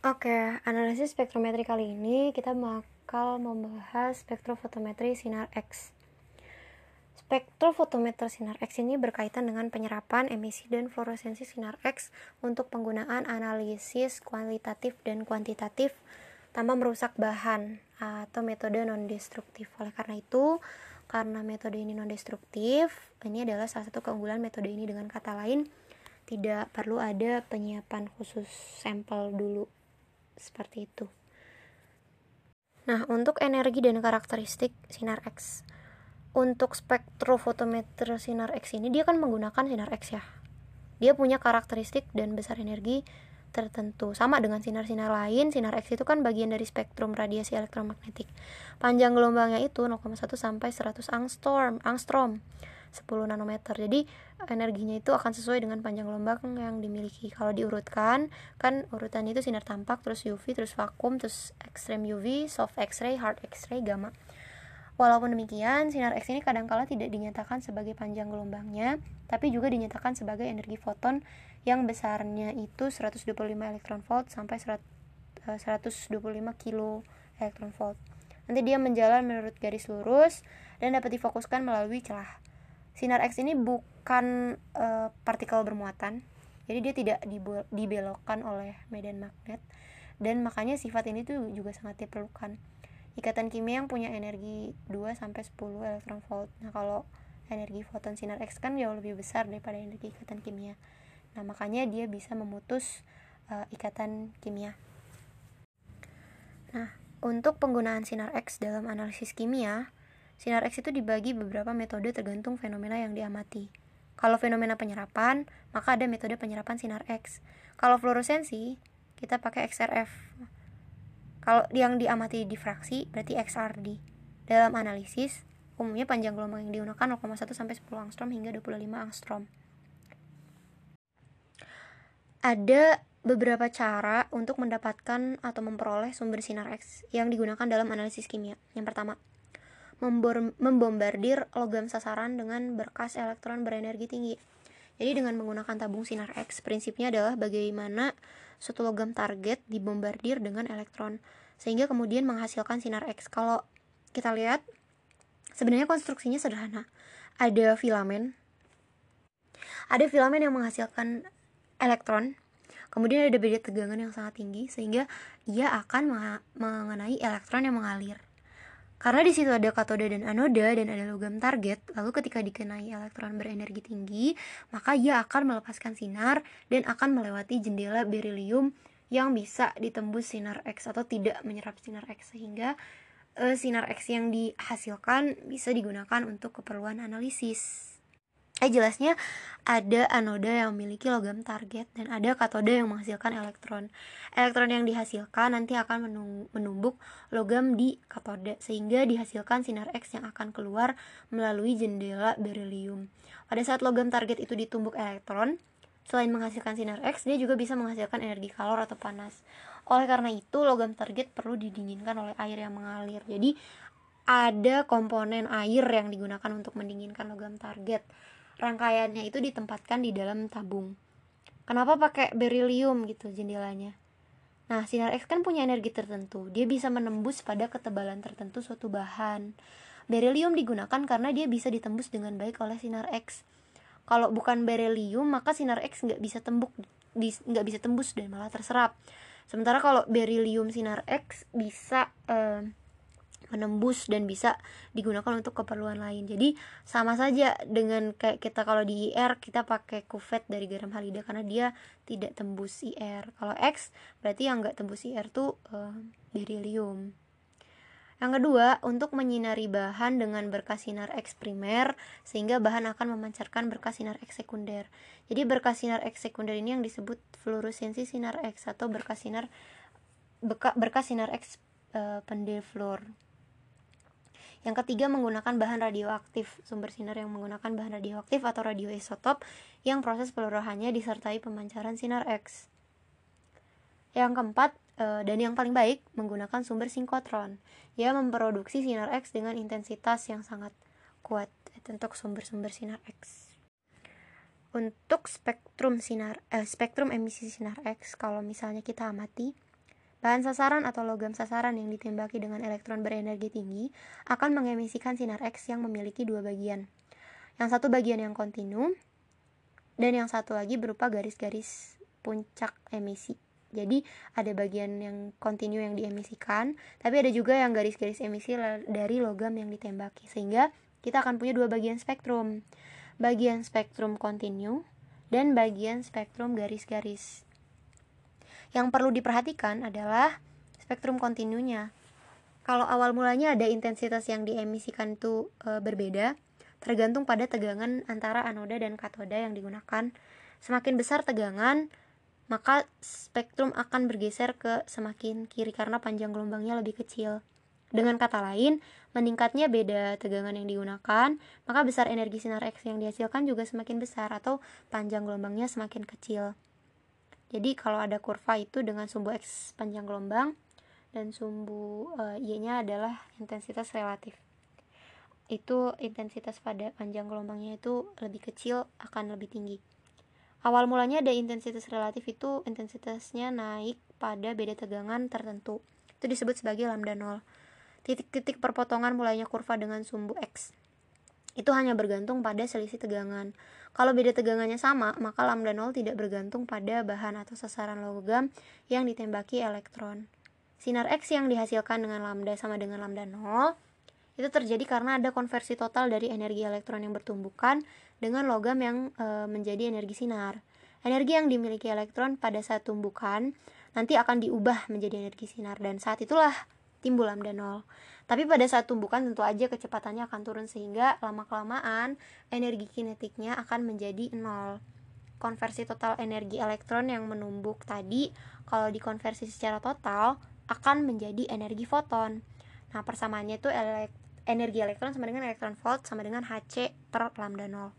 Oke, analisis spektrometri kali ini kita bakal membahas spektrofotometri sinar X. Spektrofotometer sinar X ini berkaitan dengan penyerapan, emisi, dan fluoresensi sinar X untuk penggunaan analisis kualitatif dan kuantitatif tanpa merusak bahan atau metode non-destruktif. Oleh karena itu, karena metode ini non-destruktif, ini adalah salah satu keunggulan metode ini dengan kata lain, tidak perlu ada penyiapan khusus sampel dulu seperti itu. Nah, untuk energi dan karakteristik sinar X. Untuk spektrofotometer sinar X ini dia kan menggunakan sinar X ya. Dia punya karakteristik dan besar energi tertentu. Sama dengan sinar-sinar lain, sinar X itu kan bagian dari spektrum radiasi elektromagnetik. Panjang gelombangnya itu 0,1 sampai 100 angstrom. angstrom. 10 nanometer. Jadi energinya itu akan sesuai dengan panjang gelombang yang dimiliki. Kalau diurutkan, kan urutan itu sinar tampak, terus UV, terus vakum, terus extreme UV, soft X-ray, hard X-ray, gamma. Walaupun demikian, sinar X ini kadangkala tidak dinyatakan sebagai panjang gelombangnya, tapi juga dinyatakan sebagai energi foton yang besarnya itu 125 elektron volt sampai 125 eh, kilo elektron volt. Nanti dia menjalan menurut garis lurus dan dapat difokuskan melalui celah sinar X ini bukan uh, partikel bermuatan. Jadi dia tidak dibelokkan oleh medan magnet. Dan makanya sifat ini tuh juga sangat diperlukan. Ikatan kimia yang punya energi 2 sampai 10 elektron volt. Nah kalau energi foton sinar X kan jauh lebih besar daripada energi ikatan kimia. Nah makanya dia bisa memutus uh, ikatan kimia. Nah untuk penggunaan sinar X dalam analisis kimia Sinar X itu dibagi beberapa metode tergantung fenomena yang diamati. Kalau fenomena penyerapan, maka ada metode penyerapan sinar X. Kalau fluoresensi, kita pakai XRF. Kalau yang diamati difraksi, berarti XRD. Dalam analisis, umumnya panjang gelombang yang digunakan 0,1 sampai 10 angstrom hingga 25 angstrom. Ada beberapa cara untuk mendapatkan atau memperoleh sumber sinar X yang digunakan dalam analisis kimia. Yang pertama, membombardir logam sasaran dengan berkas elektron berenergi tinggi. Jadi dengan menggunakan tabung sinar X, prinsipnya adalah bagaimana suatu logam target dibombardir dengan elektron sehingga kemudian menghasilkan sinar X. Kalau kita lihat sebenarnya konstruksinya sederhana. Ada filamen. Ada filamen yang menghasilkan elektron. Kemudian ada beda tegangan yang sangat tinggi sehingga ia akan mengenai elektron yang mengalir. Karena di situ ada katoda dan anoda dan ada logam target, lalu ketika dikenai elektron berenergi tinggi, maka ia akan melepaskan sinar dan akan melewati jendela berilium yang bisa ditembus sinar X atau tidak menyerap sinar X sehingga uh, sinar X yang dihasilkan bisa digunakan untuk keperluan analisis eh jelasnya ada anoda yang memiliki logam target dan ada katoda yang menghasilkan elektron. Elektron yang dihasilkan nanti akan menumbuk logam di katoda sehingga dihasilkan sinar X yang akan keluar melalui jendela berilium. Pada saat logam target itu ditumbuk elektron, selain menghasilkan sinar X, dia juga bisa menghasilkan energi kalor atau panas. Oleh karena itu, logam target perlu didinginkan oleh air yang mengalir. Jadi, ada komponen air yang digunakan untuk mendinginkan logam target rangkaiannya itu ditempatkan di dalam tabung. Kenapa pakai berilium gitu jendelanya? Nah, sinar X kan punya energi tertentu. Dia bisa menembus pada ketebalan tertentu suatu bahan. Berilium digunakan karena dia bisa ditembus dengan baik oleh sinar X. Kalau bukan berilium, maka sinar X nggak bisa tembuk, nggak bisa tembus dan malah terserap. Sementara kalau berilium sinar X bisa uh, menembus dan bisa digunakan untuk keperluan lain jadi sama saja dengan kayak kita kalau di IR kita pakai kuvet dari garam halida karena dia tidak tembus IR kalau X berarti yang nggak tembus IR tuh uh, berilium yang kedua, untuk menyinari bahan dengan berkas sinar X primer sehingga bahan akan memancarkan berkas sinar X sekunder. Jadi berkas sinar X sekunder ini yang disebut fluoresensi sinar X atau berkas sinar berkas sinar X uh, pendeflor. Yang ketiga menggunakan bahan radioaktif, sumber sinar yang menggunakan bahan radioaktif atau radioisotop yang proses pelurahannya disertai pemancaran sinar X. Yang keempat e, dan yang paling baik menggunakan sumber sinkotron yang memproduksi sinar X dengan intensitas yang sangat kuat untuk sumber-sumber sinar X. Untuk spektrum sinar eh, spektrum emisi sinar X kalau misalnya kita amati Bahan sasaran atau logam sasaran yang ditembaki dengan elektron berenergi tinggi akan mengemisikan sinar X yang memiliki dua bagian. Yang satu bagian yang kontinu dan yang satu lagi berupa garis-garis puncak emisi. Jadi ada bagian yang kontinu yang diemisikan, tapi ada juga yang garis-garis emisi dari logam yang ditembaki. Sehingga kita akan punya dua bagian spektrum. Bagian spektrum kontinu dan bagian spektrum garis-garis. Yang perlu diperhatikan adalah spektrum kontinunya. Kalau awal mulanya ada intensitas yang diemisikan itu e, berbeda, tergantung pada tegangan antara anoda dan katoda yang digunakan. Semakin besar tegangan, maka spektrum akan bergeser ke semakin kiri karena panjang gelombangnya lebih kecil. Dengan kata lain, meningkatnya beda tegangan yang digunakan, maka besar energi sinar X yang dihasilkan juga semakin besar atau panjang gelombangnya semakin kecil. Jadi kalau ada kurva itu dengan sumbu X panjang gelombang dan sumbu uh, Y-nya adalah intensitas relatif. Itu intensitas pada panjang gelombangnya itu lebih kecil akan lebih tinggi. Awal mulanya ada intensitas relatif itu intensitasnya naik pada beda tegangan tertentu. Itu disebut sebagai lambda 0. Titik-titik perpotongan mulainya kurva dengan sumbu X. Itu hanya bergantung pada selisih tegangan. Kalau beda tegangannya sama, maka lambda 0 tidak bergantung pada bahan atau sasaran logam yang ditembaki elektron. Sinar X yang dihasilkan dengan lambda sama dengan lambda 0 itu terjadi karena ada konversi total dari energi elektron yang bertumbukan dengan logam yang e, menjadi energi sinar. Energi yang dimiliki elektron pada saat tumbukan nanti akan diubah menjadi energi sinar dan saat itulah timbul lambda nol. Tapi pada saat tumbukan tentu aja kecepatannya akan turun sehingga lama-kelamaan energi kinetiknya akan menjadi nol. Konversi total energi elektron yang menumbuk tadi kalau dikonversi secara total akan menjadi energi foton. Nah, persamaannya itu energi elektron sama dengan elektron volt sama dengan Hc per lambda 0.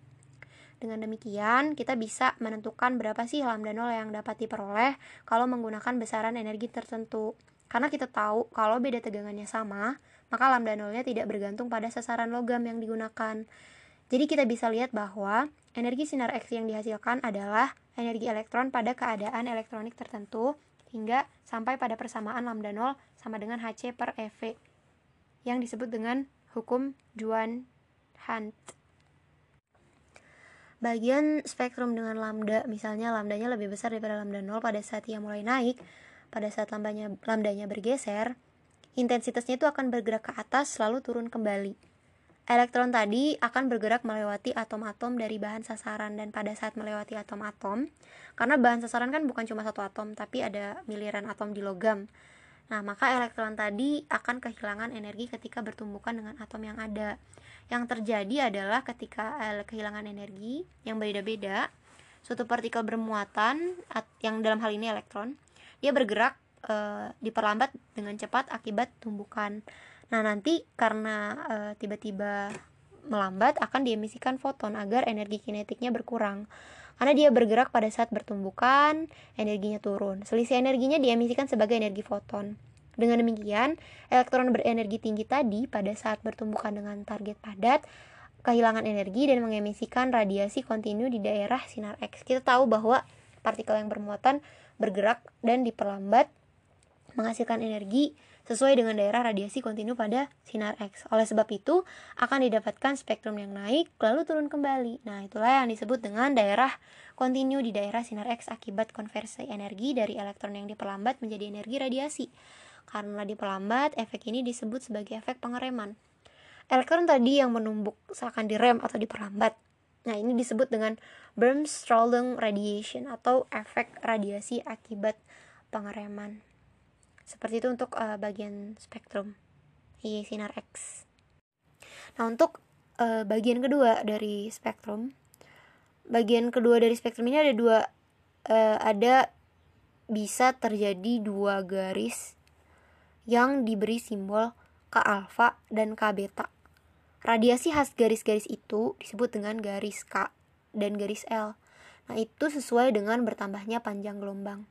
Dengan demikian, kita bisa menentukan berapa sih lambda 0 yang dapat diperoleh kalau menggunakan besaran energi tertentu. Karena kita tahu kalau beda tegangannya sama, maka lambda 0-nya tidak bergantung pada sasaran logam yang digunakan. Jadi kita bisa lihat bahwa energi sinar X yang dihasilkan adalah energi elektron pada keadaan elektronik tertentu hingga sampai pada persamaan lambda 0 sama dengan Hc per EV yang disebut dengan hukum Juan Hunt bagian spektrum dengan lambda misalnya lambdanya lebih besar daripada lambda 0 pada saat ia mulai naik pada saat lambdanya lambdanya bergeser intensitasnya itu akan bergerak ke atas lalu turun kembali elektron tadi akan bergerak melewati atom-atom dari bahan sasaran dan pada saat melewati atom-atom karena bahan sasaran kan bukan cuma satu atom tapi ada miliaran atom di logam Nah, maka elektron tadi akan kehilangan energi ketika bertumbukan dengan atom yang ada. Yang terjadi adalah ketika eh, kehilangan energi yang berbeda-beda, suatu partikel bermuatan yang dalam hal ini elektron, dia bergerak e, diperlambat dengan cepat akibat tumbukan. Nah, nanti karena e, tiba-tiba melambat akan diemisikan foton agar energi kinetiknya berkurang. Karena dia bergerak pada saat bertumbukan, energinya turun. Selisih energinya diemisikan sebagai energi foton. Dengan demikian, elektron berenergi tinggi tadi pada saat bertumbukan dengan target padat kehilangan energi dan mengemisikan radiasi kontinu di daerah sinar X. Kita tahu bahwa partikel yang bermuatan bergerak dan diperlambat menghasilkan energi sesuai dengan daerah radiasi kontinu pada sinar X. Oleh sebab itu, akan didapatkan spektrum yang naik lalu turun kembali. Nah, itulah yang disebut dengan daerah kontinu di daerah sinar X akibat konversi energi dari elektron yang diperlambat menjadi energi radiasi. Karena diperlambat, efek ini disebut sebagai efek pengereman. Elektron tadi yang menumbuk seakan direm atau diperlambat. Nah, ini disebut dengan Bremsstrahlung radiation atau efek radiasi akibat pengereman. Seperti itu untuk uh, bagian spektrum i sinar X. Nah, untuk uh, bagian kedua dari spektrum, bagian kedua dari spektrum ini ada dua uh, ada bisa terjadi dua garis yang diberi simbol K alfa dan K beta. Radiasi khas garis-garis itu disebut dengan garis K dan garis L. Nah, itu sesuai dengan bertambahnya panjang gelombang.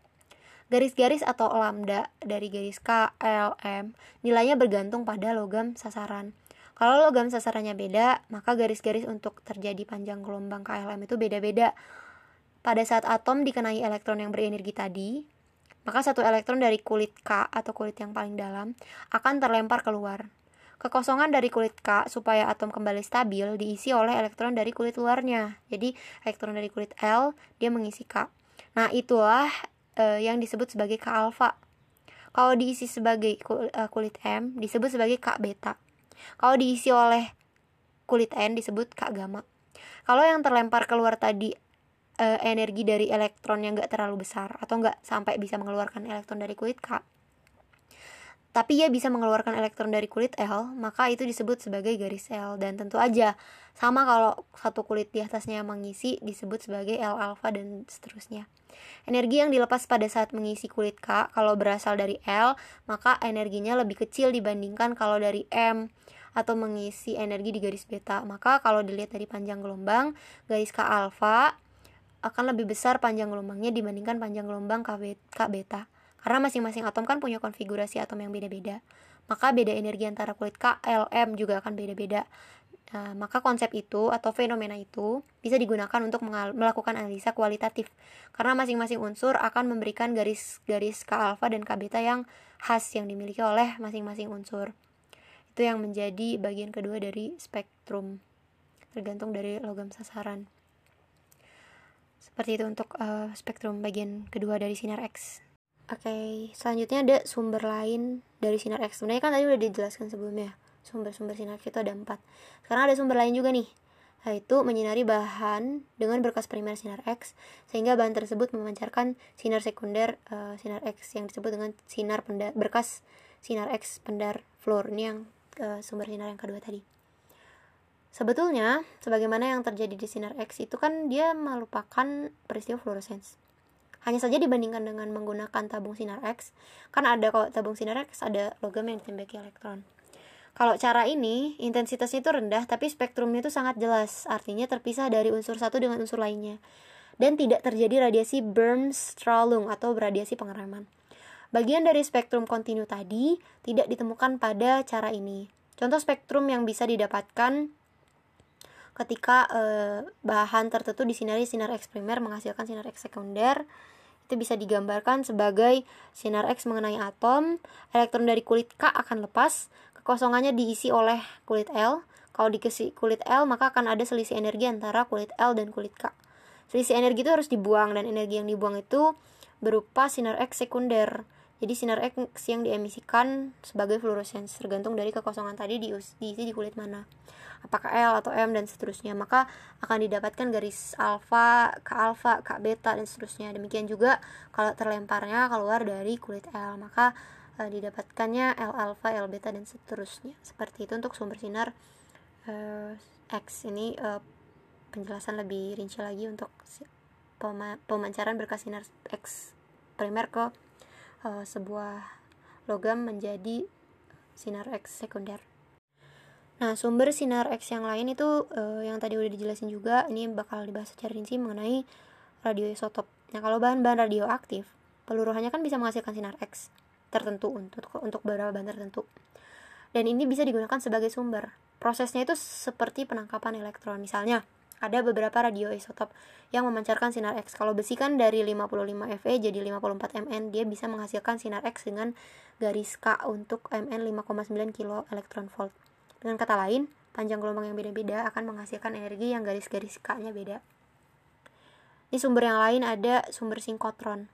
Garis-garis atau lambda dari garis K, L, M nilainya bergantung pada logam sasaran. Kalau logam sasarannya beda, maka garis-garis untuk terjadi panjang gelombang KLM itu beda-beda. Pada saat atom dikenai elektron yang berenergi tadi, maka satu elektron dari kulit K atau kulit yang paling dalam akan terlempar keluar. Kekosongan dari kulit K supaya atom kembali stabil diisi oleh elektron dari kulit luarnya. Jadi elektron dari kulit L dia mengisi K. Nah, itulah e, yang disebut sebagai K alfa. Kalau diisi sebagai eh, kulit M disebut sebagai K beta. Kalau diisi oleh kulit N disebut K gamma. Kalau yang terlempar keluar tadi e, energi dari elektron yang gak terlalu besar atau nggak sampai bisa mengeluarkan elektron dari kulit K, tapi ia bisa mengeluarkan elektron dari kulit L, maka itu disebut sebagai garis L. Dan tentu aja, sama kalau satu kulit di atasnya mengisi disebut sebagai L alpha dan seterusnya. Energi yang dilepas pada saat mengisi kulit K, kalau berasal dari L, maka energinya lebih kecil dibandingkan kalau dari M atau mengisi energi di garis beta. Maka kalau dilihat dari panjang gelombang, garis K alpha akan lebih besar panjang gelombangnya dibandingkan panjang gelombang K beta. Karena masing-masing atom kan punya konfigurasi atom yang beda-beda. Maka beda energi antara kulit K, L, M juga akan beda-beda. Nah, maka konsep itu atau fenomena itu bisa digunakan untuk melakukan analisa kualitatif karena masing-masing unsur akan memberikan garis-garis K alfa dan K beta yang khas yang dimiliki oleh masing-masing unsur. Itu yang menjadi bagian kedua dari spektrum tergantung dari logam sasaran. Seperti itu untuk uh, spektrum bagian kedua dari sinar X. Oke, okay, selanjutnya ada sumber lain dari sinar X. Sebenarnya kan tadi udah dijelaskan sebelumnya. Sumber-sumber sinar X itu ada empat. Sekarang ada sumber lain juga nih, yaitu menyinari bahan dengan berkas primer sinar X, sehingga bahan tersebut memancarkan sinar sekunder uh, sinar X yang disebut dengan sinar pendar berkas sinar X pendar fluor. Ini yang uh, sumber sinar yang kedua tadi. Sebetulnya, sebagaimana yang terjadi di sinar X itu kan dia melupakan peristiwa fluorescence hanya saja dibandingkan dengan menggunakan tabung sinar X, kan ada kalau tabung sinar X ada logam yang ditembaki elektron. Kalau cara ini, intensitasnya itu rendah, tapi spektrumnya itu sangat jelas, artinya terpisah dari unsur satu dengan unsur lainnya. Dan tidak terjadi radiasi Berm-Strahlung atau radiasi pengeraman. Bagian dari spektrum kontinu tadi tidak ditemukan pada cara ini. Contoh spektrum yang bisa didapatkan ketika eh, bahan tertentu disinari sinar X primer menghasilkan sinar X sekunder itu bisa digambarkan sebagai sinar X mengenai atom, elektron dari kulit K akan lepas, kekosongannya diisi oleh kulit L. Kalau dikasih kulit L, maka akan ada selisih energi antara kulit L dan kulit K. Selisih energi itu harus dibuang dan energi yang dibuang itu berupa sinar X sekunder. Jadi sinar X yang diemisikan sebagai fluorescence tergantung dari kekosongan tadi diisi di kulit mana. Apakah L atau M dan seterusnya. Maka akan didapatkan garis alfa ke alfa ke beta dan seterusnya. Demikian juga kalau terlemparnya keluar dari kulit L. Maka e, didapatkannya L alfa L beta dan seterusnya. Seperti itu untuk sumber sinar e, X. Ini e, penjelasan lebih rinci lagi untuk pemancaran berkas sinar X primer ke e, sebuah logam menjadi sinar X sekunder Nah, sumber sinar X yang lain itu uh, yang tadi udah dijelasin juga, ini bakal dibahas secara rinci mengenai radioisotop. Nah, kalau bahan-bahan radioaktif, peluruhannya kan bisa menghasilkan sinar X tertentu untuk untuk beberapa bahan tertentu. Dan ini bisa digunakan sebagai sumber. Prosesnya itu seperti penangkapan elektron. Misalnya, ada beberapa radioisotop yang memancarkan sinar X. Kalau besi kan dari 55 Fe jadi 54 Mn, dia bisa menghasilkan sinar X dengan garis K untuk Mn 5,9 kilo elektron volt. Dengan kata lain, panjang gelombang yang beda-beda akan menghasilkan energi yang garis-garis K-nya beda. Ini sumber yang lain ada sumber sinkotron.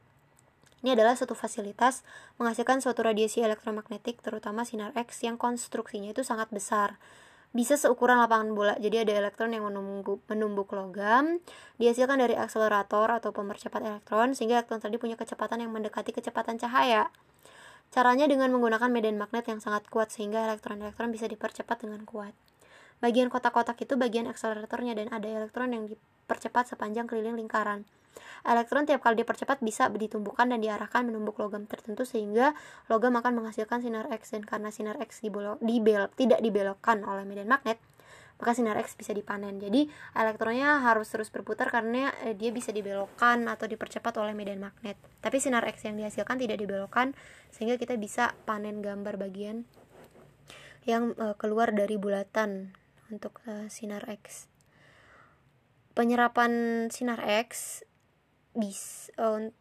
Ini adalah suatu fasilitas menghasilkan suatu radiasi elektromagnetik terutama sinar X yang konstruksinya itu sangat besar. Bisa seukuran lapangan bola. Jadi ada elektron yang menumbuk, menumbuk logam dihasilkan dari akselerator atau pemercepat elektron sehingga elektron tadi punya kecepatan yang mendekati kecepatan cahaya. Caranya dengan menggunakan medan magnet yang sangat kuat sehingga elektron-elektron bisa dipercepat dengan kuat. Bagian kotak-kotak itu bagian akseleratornya dan ada elektron yang dipercepat sepanjang keliling lingkaran. Elektron tiap kali dipercepat bisa ditumbuhkan dan diarahkan menumbuk logam tertentu sehingga logam akan menghasilkan sinar X dan karena sinar X dibelok, dibel, tidak dibelokkan oleh medan magnet, maka sinar X bisa dipanen. Jadi elektronnya harus terus berputar karena eh, dia bisa dibelokkan atau dipercepat oleh medan magnet. Tapi sinar X yang dihasilkan tidak dibelokkan sehingga kita bisa panen gambar bagian yang eh, keluar dari bulatan untuk eh, sinar X. Penyerapan sinar X bis uh,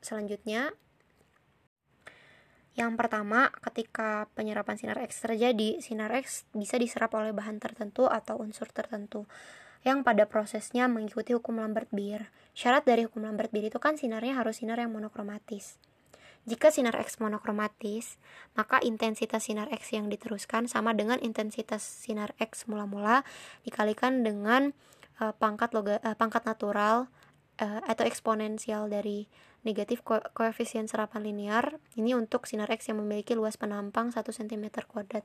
selanjutnya Yang pertama, ketika penyerapan sinar X terjadi, sinar X bisa diserap oleh bahan tertentu atau unsur tertentu yang pada prosesnya mengikuti hukum Lambert-Beer. Syarat dari hukum Lambert-Beer itu kan sinarnya harus sinar yang monokromatis. Jika sinar X monokromatis, maka intensitas sinar X yang diteruskan sama dengan intensitas sinar X mula-mula dikalikan dengan uh, pangkat loga, uh, pangkat natural uh, atau eksponensial dari negatif ko koefisien serapan linear ini untuk sinar X yang memiliki luas penampang 1 cm kuadrat.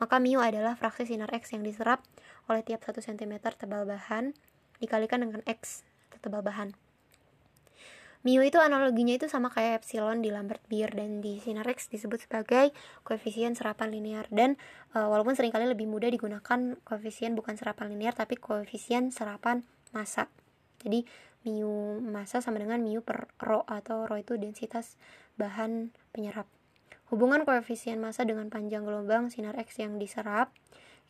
Maka mu adalah fraksi sinar X yang diserap oleh tiap 1 cm tebal bahan dikalikan dengan X tebal bahan. Mu itu analoginya itu sama kayak epsilon di Lambert-Beer dan di sinar X disebut sebagai koefisien serapan linear dan e, walaupun sering kali lebih mudah digunakan koefisien bukan serapan linear tapi koefisien serapan massa. Jadi mu massa sama dengan mu per rho atau rho itu densitas bahan penyerap. Hubungan koefisien massa dengan panjang gelombang sinar X yang diserap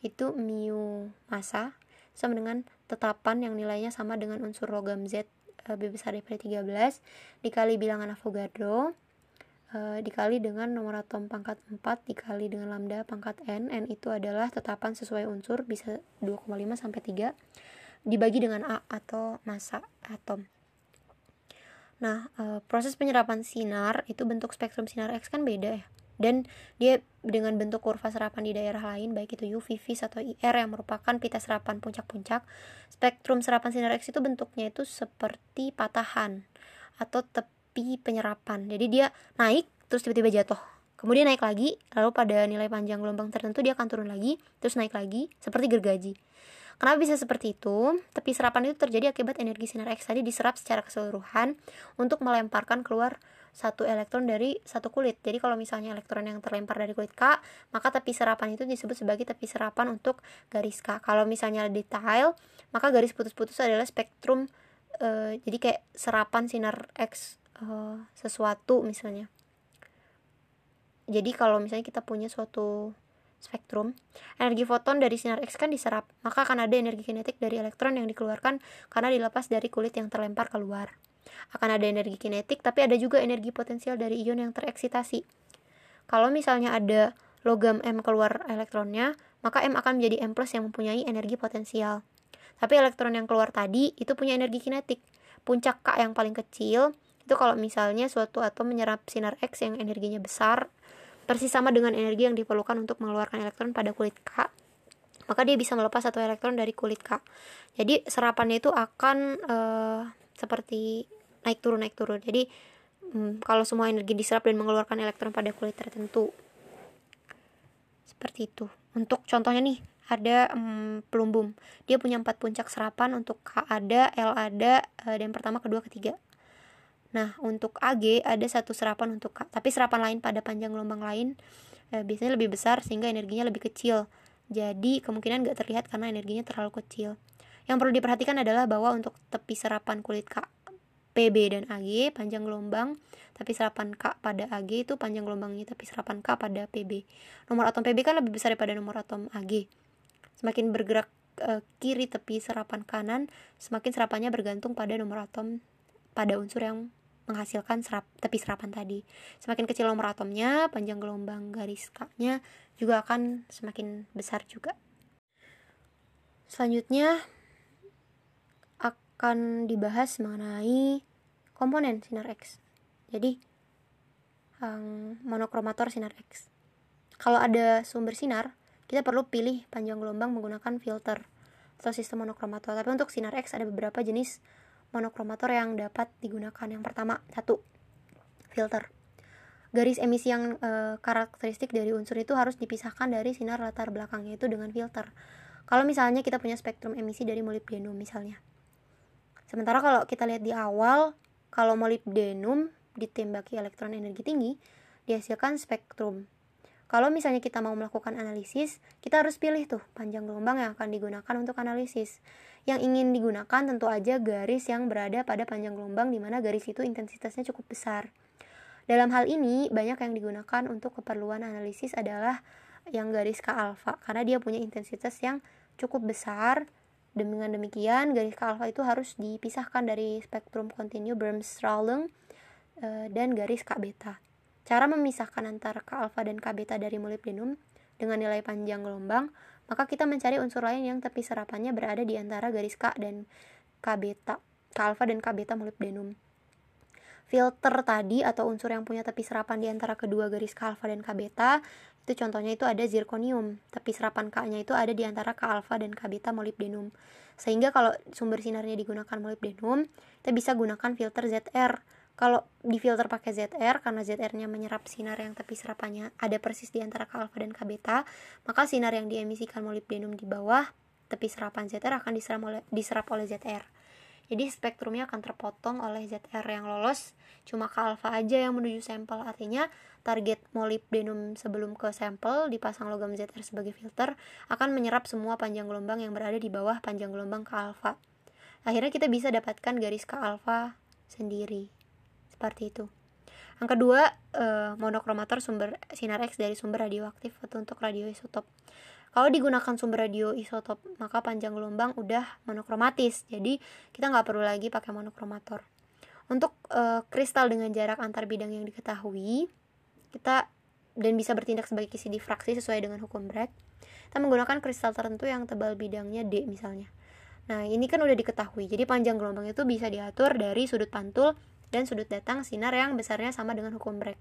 itu mu massa sama dengan tetapan yang nilainya sama dengan unsur logam Z B besar daripada 13 dikali bilangan Avogadro e, dikali dengan nomor atom pangkat 4 dikali dengan lambda pangkat N N itu adalah tetapan sesuai unsur bisa 2,5 sampai 3 dibagi dengan A atau massa atom. Nah, e, proses penyerapan sinar itu bentuk spektrum sinar X kan beda ya. Dan dia dengan bentuk kurva serapan di daerah lain, baik itu UV, vis, atau IR yang merupakan pita serapan puncak-puncak. Spektrum serapan sinar X itu bentuknya itu seperti patahan atau tepi penyerapan. Jadi dia naik terus tiba-tiba jatuh. Kemudian naik lagi, lalu pada nilai panjang gelombang tertentu dia akan turun lagi, terus naik lagi, seperti gergaji. Kenapa bisa seperti itu? Tepi serapan itu terjadi akibat energi sinar X tadi diserap secara keseluruhan untuk melemparkan keluar satu elektron dari satu kulit. Jadi kalau misalnya elektron yang terlempar dari kulit K, maka tepi serapan itu disebut sebagai tepi serapan untuk garis K. Kalau misalnya detail, maka garis putus-putus adalah spektrum uh, jadi kayak serapan sinar X uh, sesuatu misalnya. Jadi kalau misalnya kita punya suatu spektrum, energi foton dari sinar X kan diserap, maka akan ada energi kinetik dari elektron yang dikeluarkan karena dilepas dari kulit yang terlempar keluar. Akan ada energi kinetik, tapi ada juga energi potensial dari ion yang tereksitasi. Kalau misalnya ada logam M keluar elektronnya, maka M akan menjadi M plus yang mempunyai energi potensial. Tapi elektron yang keluar tadi itu punya energi kinetik. Puncak K yang paling kecil itu kalau misalnya suatu atom menyerap sinar X yang energinya besar persis sama dengan energi yang diperlukan untuk mengeluarkan elektron pada kulit K. Maka dia bisa melepas satu elektron dari kulit K. Jadi serapannya itu akan uh, seperti naik turun naik turun. Jadi um, kalau semua energi diserap dan mengeluarkan elektron pada kulit tertentu. Seperti itu. Untuk contohnya nih ada um, pelumbum dia punya empat puncak serapan untuk K ada L ada uh, dan pertama kedua ketiga Nah, untuk AG ada satu serapan untuk K, tapi serapan lain pada panjang gelombang lain eh, biasanya lebih besar sehingga energinya lebih kecil. Jadi, kemungkinan nggak terlihat karena energinya terlalu kecil. Yang perlu diperhatikan adalah bahwa untuk tepi serapan kulit K, PB dan AG panjang gelombang, tapi serapan K pada AG itu panjang gelombangnya tapi serapan K pada PB. Nomor atom PB kan lebih besar daripada nomor atom AG. Semakin bergerak e, kiri tepi serapan kanan, semakin serapannya bergantung pada nomor atom pada unsur yang menghasilkan serap, tepi serapan tadi. Semakin kecil nomor atomnya, panjang gelombang garis K-nya juga akan semakin besar juga. Selanjutnya akan dibahas mengenai komponen sinar X. Jadi um, monokromator sinar X. Kalau ada sumber sinar, kita perlu pilih panjang gelombang menggunakan filter atau sistem monokromator. Tapi untuk sinar X ada beberapa jenis monokromator yang dapat digunakan. Yang pertama, satu, filter. Garis emisi yang e, karakteristik dari unsur itu harus dipisahkan dari sinar latar belakangnya itu dengan filter. Kalau misalnya kita punya spektrum emisi dari molybdenum misalnya. Sementara kalau kita lihat di awal, kalau molybdenum ditembaki elektron energi tinggi, dihasilkan spektrum. Kalau misalnya kita mau melakukan analisis, kita harus pilih tuh panjang gelombang yang akan digunakan untuk analisis. Yang ingin digunakan tentu aja garis yang berada pada panjang gelombang di mana garis itu intensitasnya cukup besar. Dalam hal ini, banyak yang digunakan untuk keperluan analisis adalah yang garis K alfa karena dia punya intensitas yang cukup besar. Dengan demikian, garis K alfa itu harus dipisahkan dari spektrum kontinu Bermstrahlung eh, dan garis K beta. Cara memisahkan antara K alfa dan K beta dari molybdenum dengan nilai panjang gelombang, maka kita mencari unsur lain yang tepi serapannya berada di antara garis K dan K beta, K alfa dan K beta molybdenum. Filter tadi atau unsur yang punya tepi serapan di antara kedua garis K alfa dan K beta itu contohnya itu ada zirconium, tepi serapan K-nya itu ada di antara K alfa dan K beta molybdenum. Sehingga kalau sumber sinarnya digunakan molybdenum, kita bisa gunakan filter ZR kalau di filter pakai ZR karena ZR-nya menyerap sinar yang tepi serapannya ada persis di antara K alfa dan K beta, maka sinar yang diemisikan molybdenum di bawah tepi serapan ZR akan diserap oleh diserap oleh ZR. Jadi spektrumnya akan terpotong oleh ZR yang lolos cuma K alfa aja yang menuju sampel. Artinya target molybdenum sebelum ke sampel dipasang logam ZR sebagai filter akan menyerap semua panjang gelombang yang berada di bawah panjang gelombang K alfa. Akhirnya kita bisa dapatkan garis K alfa sendiri seperti itu. Yang kedua eh, monokromator sumber sinar X dari sumber radioaktif atau untuk radioisotop kalau digunakan sumber radioisotop maka panjang gelombang udah monokromatis jadi kita nggak perlu lagi pakai monokromator untuk eh, kristal dengan jarak antar bidang yang diketahui kita dan bisa bertindak sebagai kisi difraksi sesuai dengan hukum Bragg kita menggunakan kristal tertentu yang tebal bidangnya D misalnya. Nah, ini kan udah diketahui. Jadi panjang gelombang itu bisa diatur dari sudut pantul dan sudut datang sinar yang besarnya sama dengan hukum Bragg.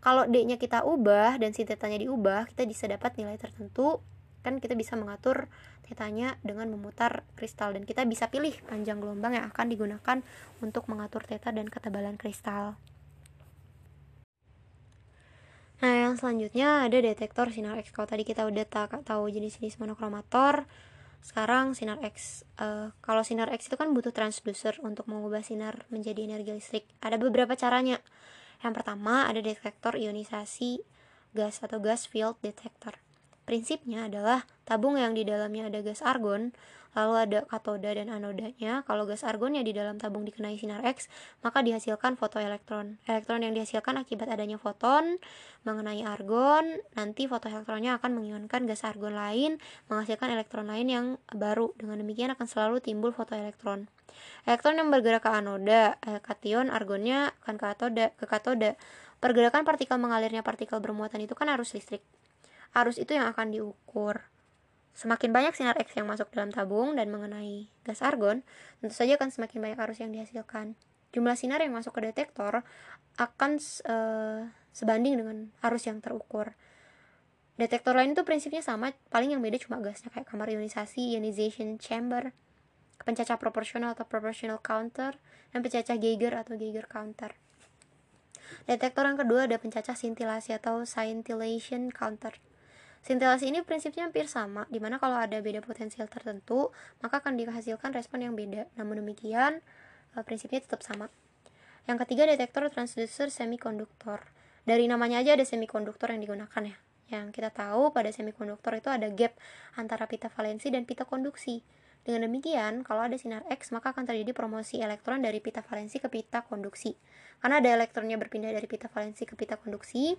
Kalau D-nya kita ubah dan si tetanya diubah, kita bisa dapat nilai tertentu. Kan kita bisa mengatur tetanya dengan memutar kristal dan kita bisa pilih panjang gelombang yang akan digunakan untuk mengatur teta dan ketebalan kristal. Nah, yang selanjutnya ada detektor sinar X. Kalau tadi kita udah tahu jenis-jenis monokromator, sekarang sinar X uh, kalau sinar X itu kan butuh transducer untuk mengubah sinar menjadi energi listrik. Ada beberapa caranya. Yang pertama ada detektor ionisasi gas atau gas field detector prinsipnya adalah tabung yang di dalamnya ada gas argon lalu ada katoda dan anodanya. Kalau gas argonnya di dalam tabung dikenai sinar X, maka dihasilkan fotoelektron. Elektron yang dihasilkan akibat adanya foton mengenai argon, nanti fotoelektronnya akan mengionkan gas argon lain, menghasilkan elektron lain yang baru. Dengan demikian akan selalu timbul fotoelektron. Elektron yang bergerak ke anoda, eh, kation argonnya akan ke katoda, ke katoda. Pergerakan partikel mengalirnya partikel bermuatan itu kan arus listrik. Arus itu yang akan diukur. Semakin banyak sinar X yang masuk dalam tabung dan mengenai gas argon, tentu saja akan semakin banyak arus yang dihasilkan. Jumlah sinar yang masuk ke detektor akan uh, sebanding dengan arus yang terukur. Detektor lain itu prinsipnya sama, paling yang beda cuma gasnya kayak kamar ionisasi, ionization chamber, pencacah proporsional atau proportional counter, dan pencacah Geiger atau Geiger counter. Detektor yang kedua ada pencacah sintilasi atau scintillation counter. Sintilasi ini prinsipnya hampir sama, di mana kalau ada beda potensial tertentu, maka akan dihasilkan respon yang beda. Namun demikian, eh, prinsipnya tetap sama. Yang ketiga, detektor transducer semikonduktor. Dari namanya aja ada semikonduktor yang digunakan ya. Yang kita tahu pada semikonduktor itu ada gap antara pita valensi dan pita konduksi. Dengan demikian, kalau ada sinar X, maka akan terjadi promosi elektron dari pita valensi ke pita konduksi. Karena ada elektronnya berpindah dari pita valensi ke pita konduksi,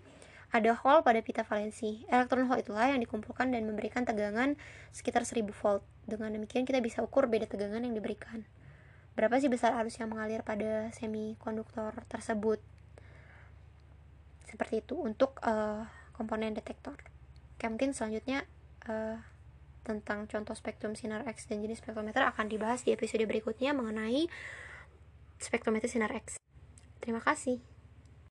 ada hole pada pita valensi. Elektron hole itulah yang dikumpulkan dan memberikan tegangan sekitar 1000 volt. Dengan demikian kita bisa ukur beda tegangan yang diberikan. Berapa sih besar arus yang mengalir pada semikonduktor tersebut? Seperti itu untuk uh, komponen detektor. Oke, mungkin selanjutnya uh, tentang contoh spektrum sinar X dan jenis spektrometer akan dibahas di episode berikutnya mengenai spektrometer sinar X. Terima kasih.